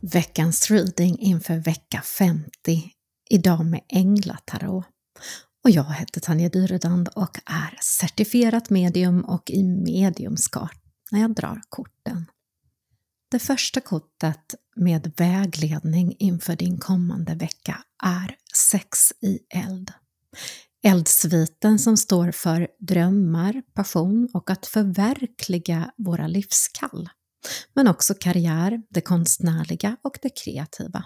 Veckans reading inför vecka 50, idag med Änglatarot. Och jag heter Tanja Dyredand och är certifierat medium och i mediumskart när jag drar korten. Det första kortet med vägledning inför din kommande vecka är Sex i eld. Eldsviten som står för drömmar, passion och att förverkliga våra livskall men också karriär, det konstnärliga och det kreativa.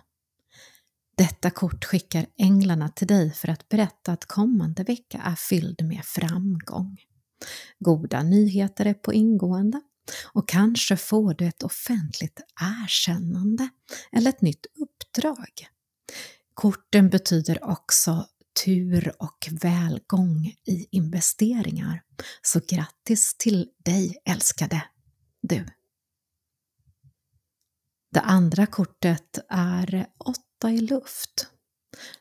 Detta kort skickar änglarna till dig för att berätta att kommande vecka är fylld med framgång. Goda nyheter är på ingående och kanske får du ett offentligt erkännande eller ett nytt uppdrag. Korten betyder också tur och välgång i investeringar. Så grattis till dig älskade du! Det andra kortet är åtta i luft.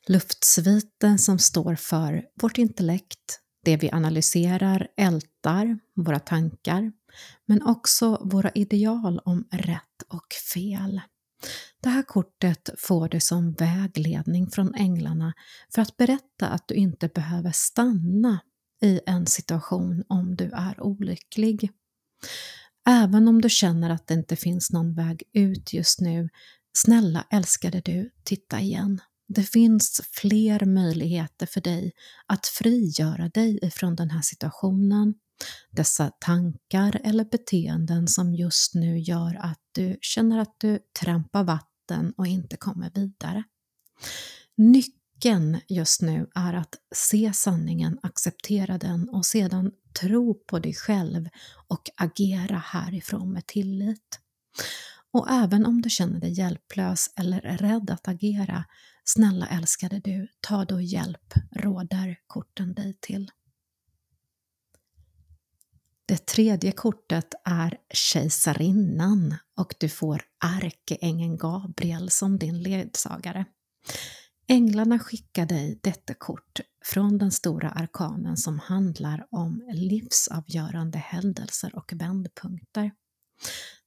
Luftsviten som står för vårt intellekt, det vi analyserar, ältar, våra tankar, men också våra ideal om rätt och fel. Det här kortet får du som vägledning från änglarna för att berätta att du inte behöver stanna i en situation om du är olycklig. Även om du känner att det inte finns någon väg ut just nu, snälla älskade du, titta igen. Det finns fler möjligheter för dig att frigöra dig ifrån den här situationen, dessa tankar eller beteenden som just nu gör att du känner att du trampar vatten och inte kommer vidare. Nyckeln just nu är att se sanningen, acceptera den och sedan tro på dig själv och agera härifrån med tillit. Och även om du känner dig hjälplös eller är rädd att agera, snälla älskade du, ta då hjälp, råder korten dig till. Det tredje kortet är Kejsarinnan och du får ärkeängeln Gabriel som din ledsagare. Änglarna skickar dig detta kort från den stora arkanen som handlar om livsavgörande händelser och vändpunkter.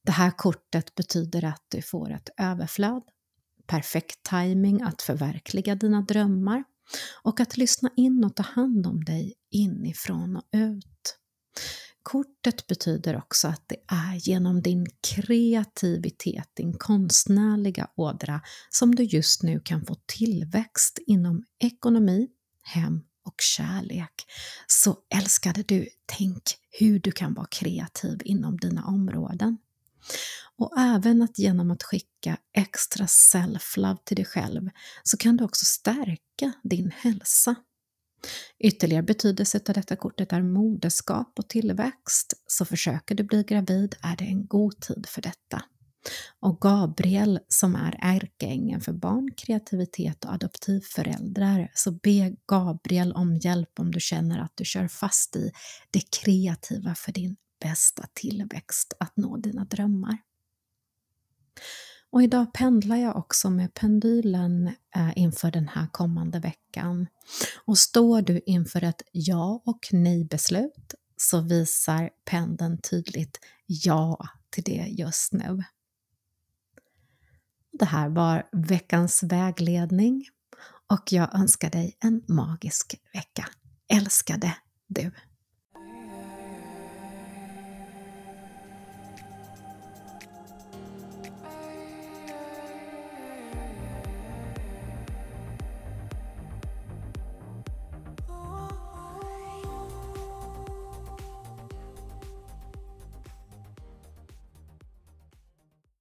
Det här kortet betyder att du får ett överflöd, perfekt timing att förverkliga dina drömmar och att lyssna in och ta hand om dig inifrån och ut. Kortet betyder också att det är genom din kreativitet, din konstnärliga ådra, som du just nu kan få tillväxt inom ekonomi, hem och kärlek. Så älskade du, tänk hur du kan vara kreativ inom dina områden. Och även att genom att skicka extra self-love till dig själv så kan du också stärka din hälsa. Ytterligare betydelse av detta kortet är moderskap och tillväxt, så försöker du bli gravid är det en god tid för detta. Och Gabriel som är ärkeängeln för barn, kreativitet och adoptivföräldrar, så be Gabriel om hjälp om du känner att du kör fast i det kreativa för din bästa tillväxt, att nå dina drömmar. Och idag pendlar jag också med pendylen eh, inför den här kommande veckan. Och står du inför ett ja och nej-beslut så visar pendeln tydligt ja till det just nu. Det här var veckans vägledning och jag önskar dig en magisk vecka. Älskade du!